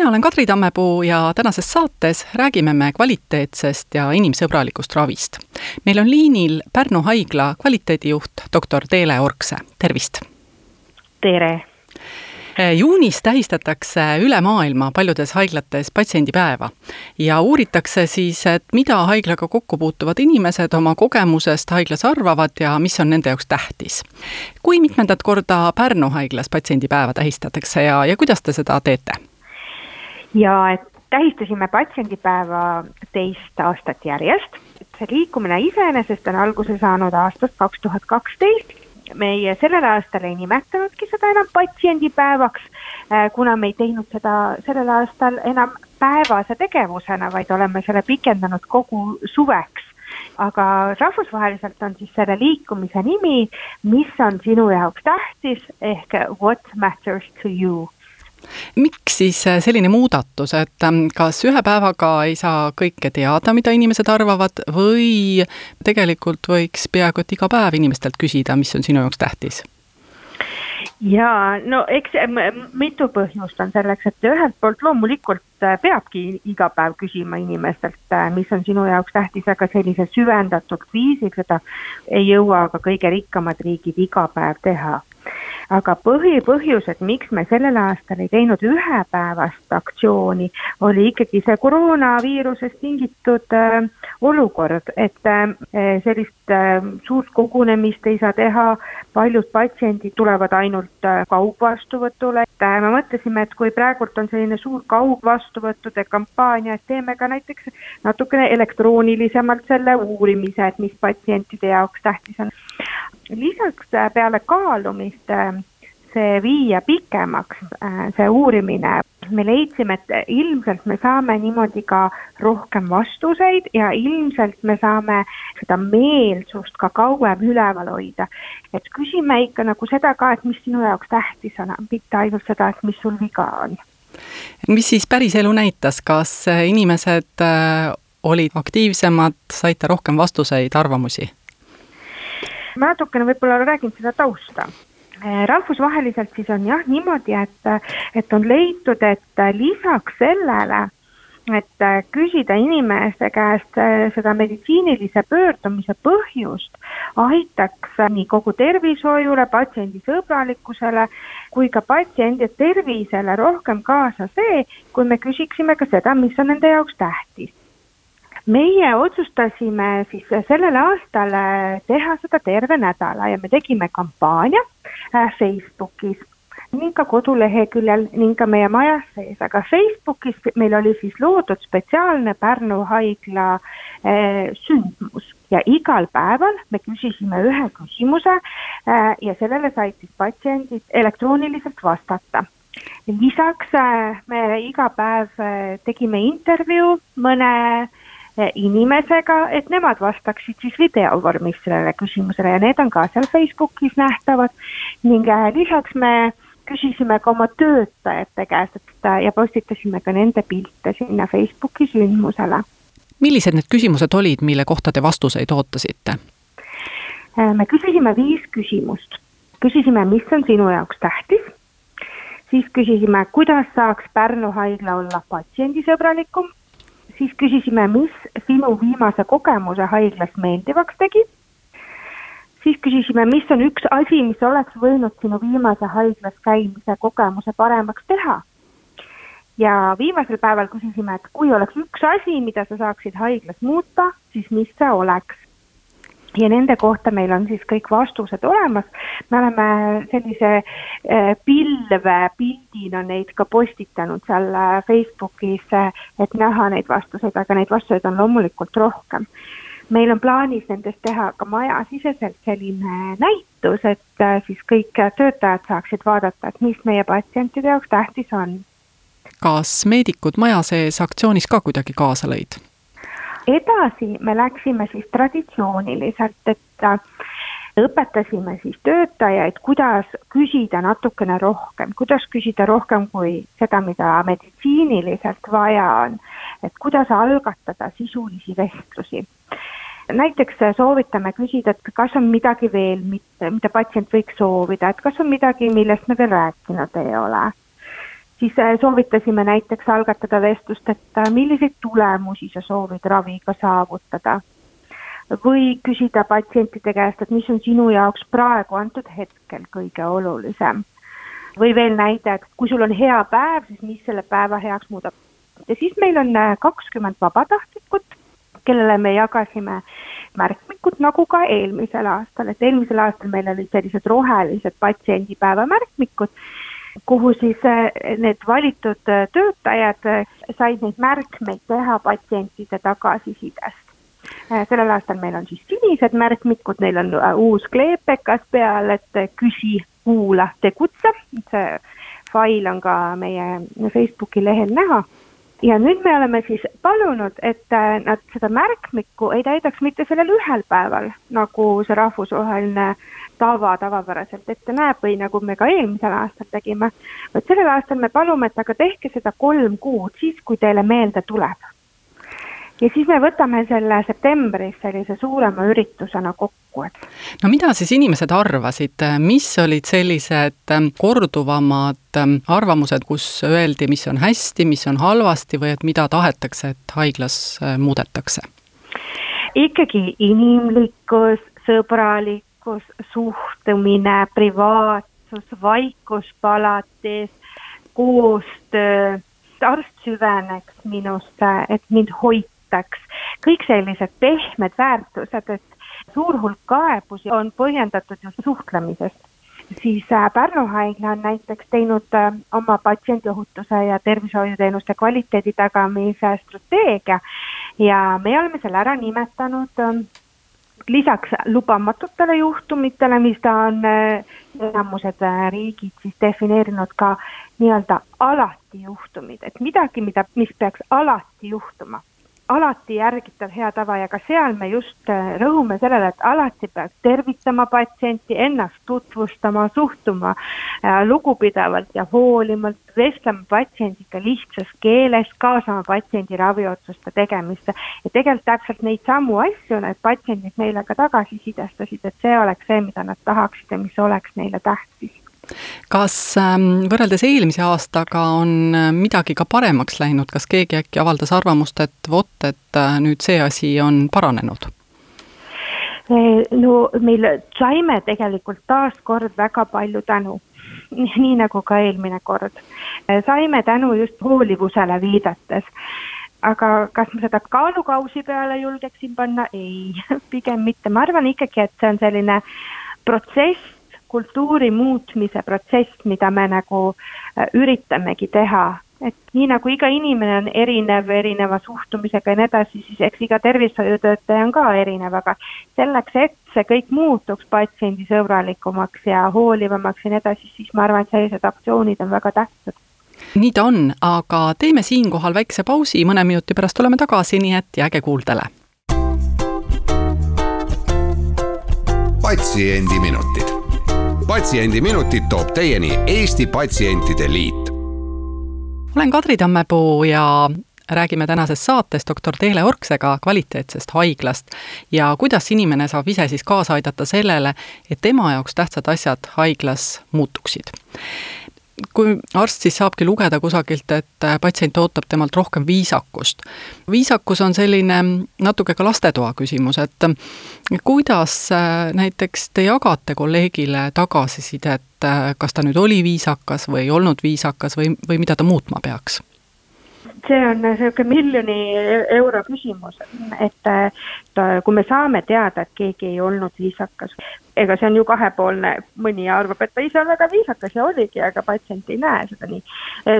mina olen Kadri Tammepuu ja tänases saates räägime me kvaliteetsest ja inimsõbralikust ravist. meil on liinil Pärnu haigla kvaliteedijuht doktor Teele Orkse, tervist! tere! juunis tähistatakse üle maailma paljudes haiglates patsiendipäeva ja uuritakse siis, et mida haiglaga kokku puutuvad inimesed oma kogemusest haiglas arvavad ja mis on nende jaoks tähtis. kui mitmendat korda Pärnu haiglas patsiendipäeva tähistatakse ja, ja kuidas te seda teete? Ja et tähistasime patsiendipäeva teist aastat järjest. see liikumine iseenesest on alguse saanud aastast kaks tuhat kaksteist. meie sellel aastal ei nimetanudki seda enam patsiendipäevaks, äh, kuna me ei teinud seda sellel aastal enam päevase tegevusena, vaid oleme selle pikendanud kogu suveks aga rahvusvaheliselt on siis selle liikumise nimi, mis on sinu jaoks tähtis ehk what matters to you miks siis äh, selline muudatus, et ähm, kas ühe päevaga ei saa kõike teada, mida inimesed arvavad, või tegelikult võiks peaaegu et iga päev inimestelt küsida, mis on sinu jaoks tähtis? jaa, no eks mitu põhjust on selleks, et ühelt poolt loomulikult äh, peabki iga päev küsima inimestelt, äh, mis on sinu jaoks tähtis, aga sellise süvendatult viisil seda ei jõua ka kõige rikkamad riigid iga päev teha aga põhipõhjus, et miks me sellel aastal ei teinud ühepäevast aktsiooni, oli ikkagi see koroonaviirusest tingitud äh, olukord, et äh, sellist äh, suurt kogunemist ei saa teha, paljud patsiendid tulevad ainult äh, kaugvastuvõtule, et äh, me mõtlesime, et kui praegult on selline suur kaugvastuvõttude kampaania, et teeme ka näiteks natukene elektroonilisemalt selle uurimise, et mis patsientide jaoks tähtis on lisaks äh, peale kaalumist äh, see viia pikemaks, äh, see uurimine, me leidsime, et ilmselt me saame niimoodi ka rohkem vastuseid ja ilmselt me saame seda meelsust ka kauem üleval hoida. et küsime ikka nagu seda ka, et mis sinu jaoks tähtis on, mitte ainult seda, et mis sul viga on. mis siis päriselu näitas, kas inimesed olid aktiivsemad, saite rohkem vastuseid, arvamusi? Ma natukene võib-olla räägin seda tausta. Äh, rahvusvaheliselt siis on jah niimoodi, et, et on leitud, et lisaks sellele, et küsida inimeste käest seda meditsiinilise pöördumise põhjust, aitaks nii kogu tervishoiule, patsiendi sõbralikkusele kui ka patsiendi tervisele rohkem kaasa see, kui me küsiksime ka seda, mis on nende jaoks tähtis meie otsustasime siis sellel aastal teha seda terve nädala ja me tegime kampaania äh, Facebookis ning ka koduleheküljel ning ka meie majas sees, aga Facebookis meil oli siis loodud spetsiaalne Pärnu haigla äh, sündmus. Ja igal päeval me küsisime ühe küsimuse äh, ja sellele said siis patsiendid elektrooniliselt vastata. Lisaks äh, me iga päev äh, tegime intervjuu mõne inimesega, et nemad vastaksid siis videovormis sellele küsimusele ja need on ka seal Facebookis nähtavad ning äh, lisaks me küsisime ka oma töötajate käest, et äh, ja postitasime ka nende pilte sinna Facebooki sündmusele. millised need küsimused olid, mille kohta te vastuseid ootasite? Äh, me küsisime viis küsimust. küsisime, mis on sinu jaoks tähtis, siis küsisime, kuidas saaks Pärnu haigla olla patsiendisõbralikum siis küsisime, mis sinu viimase kogemuse haiglas meeldivaks tegi. siis küsisime, mis on üks asi, mis oleks võinud sinu viimase haiglas käimise kogemuse paremaks teha. ja viimasel päeval küsisime, et kui oleks üks asi, mida sa saaksid haiglas muuta, siis mis see oleks ja nende kohta meil on siis kõik vastused olemas. me oleme sellise äh, pilvepildina neid ka postitanud seal äh, Facebookis, äh, et näha neid vastuseid, aga neid vastuseid on loomulikult rohkem. meil on plaanis nendest teha ka majasiseselt selline näitus, et siis kõik töötajad saaksid vaadata, et mis meie patsientide jaoks tähtis on. kas meedikud maja sees aktsioonis ka kuidagi kaasa lõid? Edasi me läksime siis traditsiooniliselt, et äh, õpetasime siis töötajaid, kuidas küsida natukene rohkem, kuidas küsida rohkem kui seda, mida meditsiiniliselt vaja on. et kuidas algatada sisulisi vestlusi. näiteks soovitame küsida, et kas on midagi veel, mida patsient võiks soovida, et kas on midagi, millest me veel rääkinud ei ole siis äh, soovitasime näiteks algatada vestlust, et äh, milliseid tulemusi sa soovid raviga saavutada. või küsida patsientide käest, et mis on sinu jaoks praegu antud hetkel kõige olulisem. või veel näide, et kui sul on hea päev, siis mis selle päeva heaks muudab. ja siis meil on äh, kakskümmend vabatahtlikut, kellele me jagasime märkmikud, nagu ka eelmisel aastal, et eelmisel aastal meil olid sellised rohelised patsiendipäeva märkmikud kuhu siis eh, need valitud eh, töötajad eh, said neid märkmeid teha patsientide tagasisidest. sellel aastal meil on siis sinised märkmikud, neil on uus kleepekas peal, et küsi, kuula, tegutse, see fail on ka meie Facebooki lehel näha ja nüüd me oleme siis palunud, et nad seda märkmikku ei täidaks mitte sellel ühel päeval, nagu see rahvusvaheline tava tavapäraselt ette näeb või nagu me ka eelmisel aastal tegime, vaid sellel aastal me palume, et aga tehke seda kolm kuud, siis kui teile meelde tuleb. ja siis me võtame selle septembris sellise suurema üritusena kokku, et. no mida siis inimesed arvasid, mis olid sellised ähm, korduvamad ähm, arvamused, kus öeldi, mis on hästi, mis on halvasti või et mida tahetakse, et haiglas äh, muudetakse? ikkagi inimlikkus, sõbralik, vaikus, suhtumine, privaatsus, vaikus palatis, koostöö, arst süveneks minusse, et mind hoitaks, kõik sellised pehmed väärtused, et suur hulk kaebusi on põhjendatud just suhtlemisest. Siis äh, Pärnu haigla on näiteks teinud äh, oma patsiendiohutuse ja tervishoiuteenuste kvaliteedi tagamise strateegia ja me oleme selle ära nimetanud lisaks lubamatutele juhtumitele, mis ta on äh, enamused äh, riigid siis defineerinud ka nii-öelda alati juhtumid, et midagi, mida, mis peaks alati juhtuma alati järgitav hea tava ja ka seal me just äh, rõhume sellele, et alati peaks tervitama patsienti, ennast tutvustama, suhtuma äh, lugupidavalt ja hoolivalt, vestlema patsiendiga lihtsas keeles, kaasama patsiendi raviotsuste tegemisse. ja tegelikult täpselt neid samu asju need patsiendid meile ka tagasisidestasid, et see oleks see, mida nad tahaksid ja mis oleks neile tähtis kas ähm, võrreldes eelmise aastaga on äh, midagi ka paremaks läinud, kas keegi äkki avaldas arvamust, et vot, et äh, nüüd see asi on paranenud? No meil saime tegelikult taaskord väga palju tänu, nii nagu ka eelmine kord. saime tänu just hoolivusele viidates. Aga kas ma seda kaalukausi peale julgeksin panna, ei, pigem mitte, ma arvan ikkagi, et see on selline protsess, kultuuri muutmise protsess, mida me nagu äh, üritamegi teha, et nii nagu iga inimene on erinev, erineva suhtumisega ja nii edasi, siis eks iga tervishoiutöötaja on ka erinev, aga selleks, et see kõik muutuks patsiendisõbralikumaks ja hoolivamaks ja nii edasi, siis ma arvan, et sellised aktsioonid on väga tähtsad. Nii ta on, aga teeme siinkohal väikse pausi, mõne minuti pärast oleme tagasi, nii et jääge kuuldele. patsiendiminutid patsiendiminutid toob teieni Eesti Patsientide Liit. olen Kadri Tammepuu ja räägime tänases saates doktor Teele Orksega kvaliteetsest haiglast ja kuidas inimene saab ise siis kaasa aidata sellele, et tema jaoks tähtsad asjad haiglas muutuksid kui arst siis saabki lugeda kusagilt, et äh, patsient ootab temalt rohkem viisakust. viisakus on selline natuke ka lastetoa küsimus, et äh, kuidas äh, näiteks te jagate kolleegile tagasisidet, kas ta nüüd oli viisakas või ei olnud viisakas või, või mida ta muutma peaks? See on niisugune miljoni euro küsimus, et kui me saame teada, et keegi ei olnud viisakas, ega see on ju kahepoolne, mõni arvab, et ta ise on väga viisakas ja oligi, aga patsient ei näe seda nii.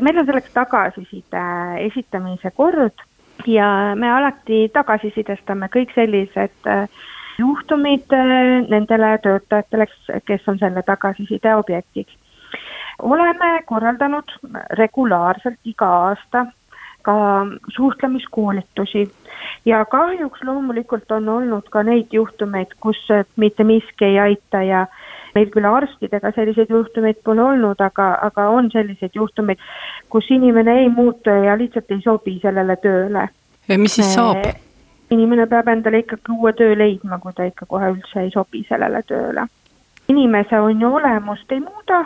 meil on selleks tagasiside esitamise kord ja me alati tagasisidestame kõik sellised äh, juhtumid äh, nendele töötajatele, kes on selle tagasiside objektiks. Oleme korraldanud regulaarselt iga aasta ka suhtlemiskoolitusi ja kahjuks loomulikult on olnud ka neid juhtumeid, kus mitte miski ei aita ja meil küll arstidega selliseid juhtumeid pole olnud, aga, aga on selliseid juhtumeid, kus inimene ei muutu ja lihtsalt ei sobi sellele tööle. ja mis siis saab? inimene peab endale ikkagi uue töö leidma, kui ta ikka kohe üldse ei sobi sellele tööle. inimese on ju olemust ei muuda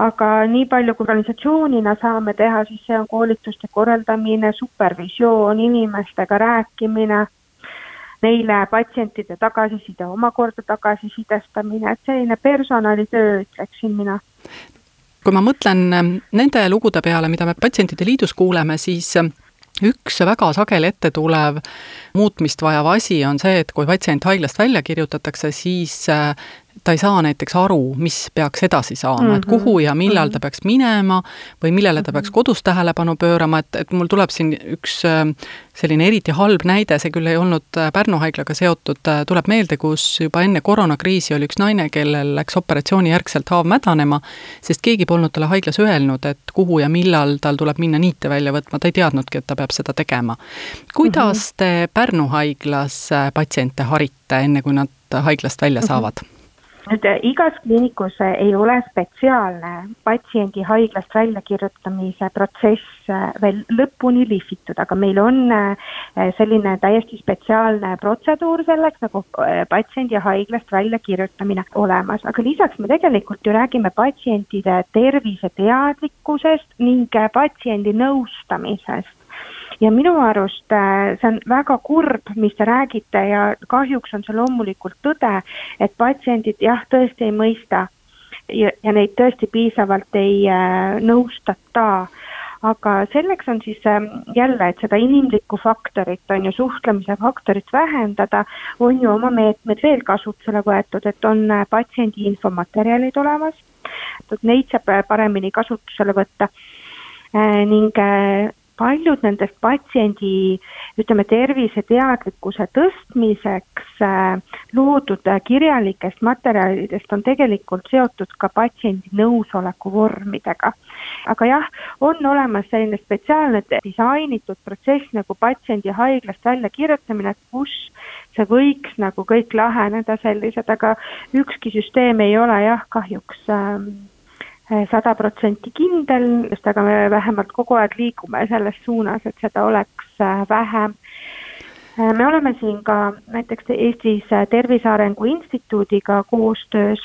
aga nii palju, kui organisatsioonina saame teha, siis see on koolituste korraldamine, supervisioon, inimestega rääkimine, neile patsientide tagasiside, omakorda tagasisidestamine, et selline personalitöö, ütleksin mina. Kui ma mõtlen nende lugude peale, mida me Patsientide Liidus kuuleme, siis üks väga sageli ette tulev muutmist vajav asi on see, et kui patsient haiglast välja kirjutatakse, siis ta ei saa näiteks aru, mis peaks edasi saama mm, -hmm. et mhm. kuhu ja millal ta mhm. peaks minema või millele ta peaks mhm. kodus tähelepanu pöörama, et, et mul tuleb siin üks äh, selline eriti halb näide, see küll ei olnud äh, Pärnu haiglaga seotud, äh, tuleb meelde, kus juba enne koroonakriisi oli üks naine, kellel läks operatsiooni järgselt haav mädanema, sest keegi polnud talle haiglas öelnud, et kuhu ja millal tal tuleb minna niite välja võtma, ta ei teadnudki, et ta peab seda tegema. kuidas mm -hmm. te Pärnu haiglas patsiente harite, enne kui nad haiglast välja saavad mm? -hmm nüüd äh, igas kliinikus äh, ei ole spetsiaalne patsiendi haiglast väljakirjutamise protsess äh, veel lõpuni lihvitud, aga meil on selline täiesti spetsiaalne protseduur selleks nagu patsiendi haiglast väljakirjutamine olemas, aga lisaks me tegelikult ju räägime patsientide terviseteadlikkusest ning patsiendi nõustamisest ja minu arust äh, see on väga kurb, mis te räägite ja kahjuks on see loomulikult tõde, et patsiendid jah, tõesti ei mõista ja, ja neid tõesti piisavalt ei äh, nõustata. Aga selleks on siis äh, jälle, et seda inimlikku faktorit, on ju, suhtlemise faktorit vähendada, on ju oma meetmed veel kasutusele võetud, et on äh, patsiendi infomaterjalid olemas, et neid saab äh, paremini kasutusele võtta. Ning paljud nendest patsiendi ütleme, terviseteadlikkuse tõstmiseks äh, loodud äh, kirjalikest materjalidest on tegelikult seotud ka patsiendi nõusoleku vormidega. aga jah, on olemas selline spetsiaalne disainitud protsess nagu patsiendi haiglast väljakirjutamine, kus see võiks nagu kõik laheneda sellised, aga ükski süsteem ei ole jah, kahjuks ähm, sada protsenti kindel, sest aga me vähemalt kogu aeg liigume selles suunas, et seda oleks äh, vähem. Äh, me oleme siin ka näiteks Eestis Tervise Arengu Instituudiga koostöös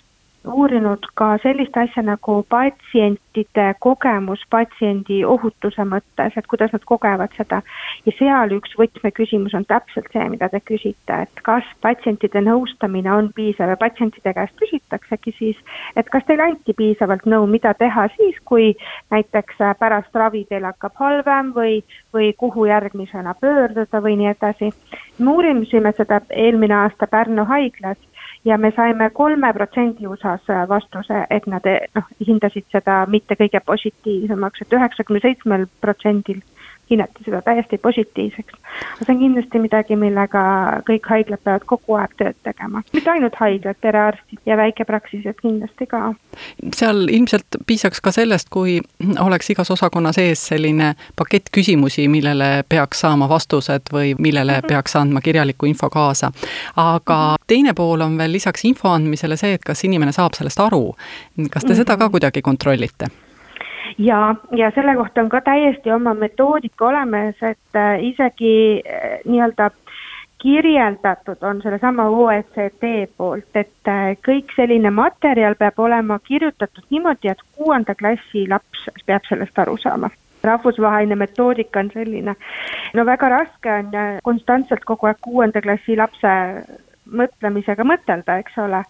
uurinud ka sellist asja nagu patsientide kogemus patsiendi ohutuse mõttes, et kuidas nad kogevad seda. ja seal üks võtmeküsimus on täpselt see, mida te küsite, et kas patsientide nõustamine on piisav ja patsientide käest küsitaksegi siis, et kas teile anti piisavalt nõu, mida teha siis, kui näiteks pärast ravi teil hakkab halvem või, või kuhu järgmisena pöörduda või nii edasi. me uurisime seda eelmine aasta Pärnu haiglas ja me saime kolme protsendi osas vastuse, et nad noh, hindasid seda mitte kõige positiivsemaks, et üheksakümne seitsmel protsendil hinnati seda täiesti positiivseks. see on kindlasti midagi, millega kõik haiglad peavad kogu aeg tööd tegema, mitte ainult haiglad, perearstid ja väikepraksised kindlasti ka. seal ilmselt piisaks ka sellest, kui oleks igas osakonna sees selline pakett küsimusi, millele peaks saama vastused või millele -hmm. peaks andma kirjaliku info kaasa. aga -hmm. teine pool on veel lisaks info andmisele see, et kas inimene saab sellest aru. kas te seda ka kuidagi kontrollite? Ja, ja selle kohta on ka täiesti oma metoodika olemas, et äh, isegi äh, nii-öelda kirjeldatud on sellesama OECD poolt, et äh, kõik selline materjal peab olema kirjutatud niimoodi, et kuuenda klassi laps peab sellest aru saama rahvusvaheline metoodika on selline. no väga raske on konstantselt kogu aeg kuuenda klassi lapse mõtlemisega mõtelda, eks ole.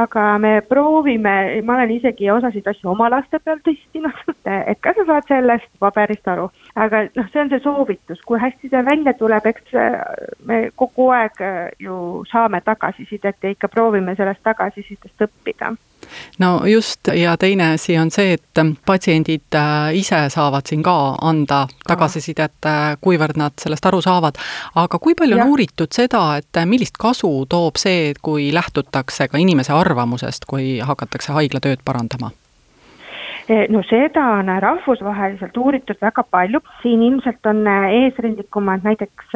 aga me proovime, ma olen isegi osasid asju oma laste peal testinud, et kas sa saad sellest paberist aru. aga noh, see on see soovitus, kui hästi see välja tuleb, eks me kogu aeg ju saame tagasisidet ja ikka proovime sellest tagasisidest õppida no just, ja teine asi on see, et patsiendid äh, ise saavad siin ka anda tagasisidet, äh, kuivõrd nad sellest aru saavad. aga kui palju ja. on uuritud seda, et millist kasu toob see, kui lähtutakse ka inimese arvamusest, kui hakatakse haiglatööd parandama? no seda on rahvusvaheliselt uuritud väga palju, siin ilmselt on eesrindlikumad näiteks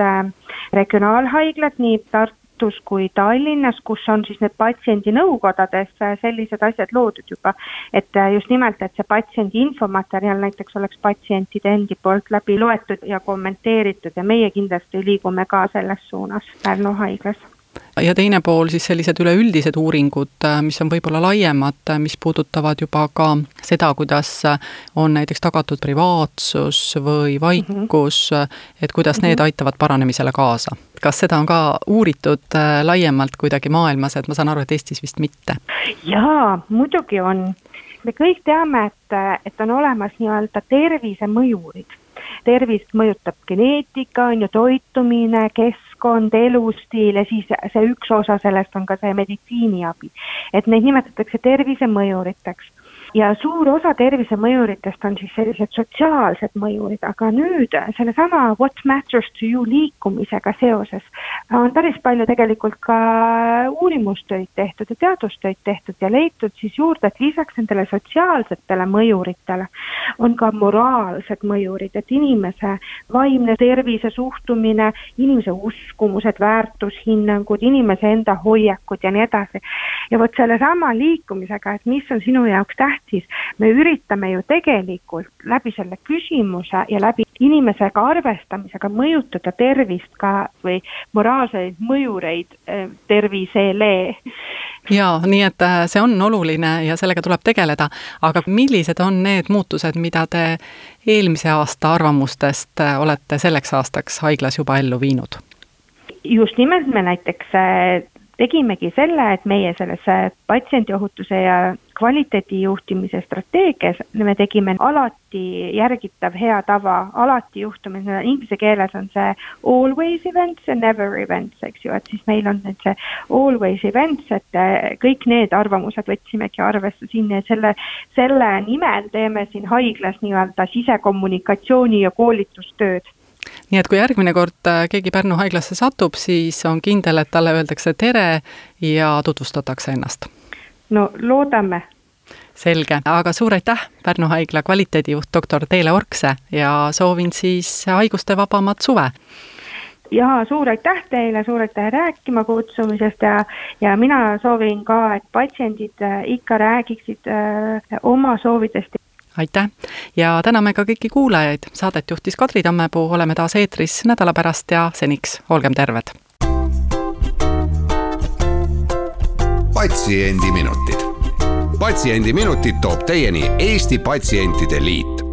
regionaalhaiglad, nii Tartu Tartus kui Tallinnas, kus on siis need patsiendinõukodades sellised asjad loodud juba. et just nimelt, et see patsiendi infomaterjal näiteks oleks patsientide endi poolt läbi loetud ja kommenteeritud ja meie kindlasti liigume ka selles suunas Pärnu haiglas ja teine pool siis sellised üleüldised uuringud, mis on võib-olla laiemad, mis puudutavad juba ka seda, kuidas on näiteks tagatud privaatsus või vaikus mm, -hmm. et kuidas need mhm. aitavad paranemisele kaasa. kas seda on ka uuritud äh, laiemalt kuidagi maailmas, et ma saan aru, et Eestis vist mitte? jaa, muidugi on. me kõik teame, et, et on olemas nii-öelda tervisemõjurid tervist mõjutab geneetika, on ju, toitumine, keskkond, elustiil ja siis see üks osa sellest on ka see meditsiiniabi. et neid nimetatakse tervisemõjuriteks ja suur osa tervisemõjuritest on siis sellised sotsiaalsed mõjurid, aga nüüd sellesama What matters to you liikumisega seoses on päris palju tegelikult ka uurimustöid tehtud ja teadustöid tehtud ja leitud siis juurde, et lisaks nendele sotsiaalsetele mõjuritele on ka moraalsed mõjurid, et inimese vaimne tervis ja suhtumine, inimese uskumused, väärtushinnangud, inimese enda hoiakud ja nii edasi. ja vot sellesama liikumisega, et mis on sinu jaoks tähtis, siis me üritame ju tegelikult läbi selle küsimuse ja läbi inimesega arvestamisega mõjutada tervist ka või moraalseid mõjureid eh, tervisele. jaa, nii et äh, see on oluline ja sellega tuleb tegeleda, aga millised on need muutused, mida te eelmise aasta arvamustest äh, olete selleks aastaks haiglas juba ellu viinud? just nimelt me näiteks äh, tegimegi selle, et meie selles patsiendiohutuse ja kvaliteedi juhtimise strateegias me tegime alati järgitav hea tava, alati juhtumine, inglise keeles on see always events ja never events, eks ju, et siis meil on nüüd see always events, et eh, kõik need arvamused võtsimegi arvesse siin ja selle, selle nimel teeme siin haiglas nii-öelda sisekommunikatsiooni ja koolitustööd nii et kui järgmine kord äh, keegi Pärnu haiglasse satub, siis on kindel, et talle öeldakse tere ja tutvustatakse ennast? no loodame. selge, aga suur aitäh, Pärnu haigla kvaliteedijuht doktor Teele Orkse ja soovin siis haigustevabamat suve ja suur aitäh teile, suur aitäh rääkima kutsumisest ja, ja mina soovin ka, et patsiendid äh, ikka räägiksid öö, äh, oma soovidest aitäh! Ja täname ka kõiki kuulajaid, saadet juhtis Kadri Tammepuu, oleme taas eetris nädala pärast ja seniks olgem terved. patsiendiminutid, Patsiendiminutid toob teieni Eesti Patsientide Liit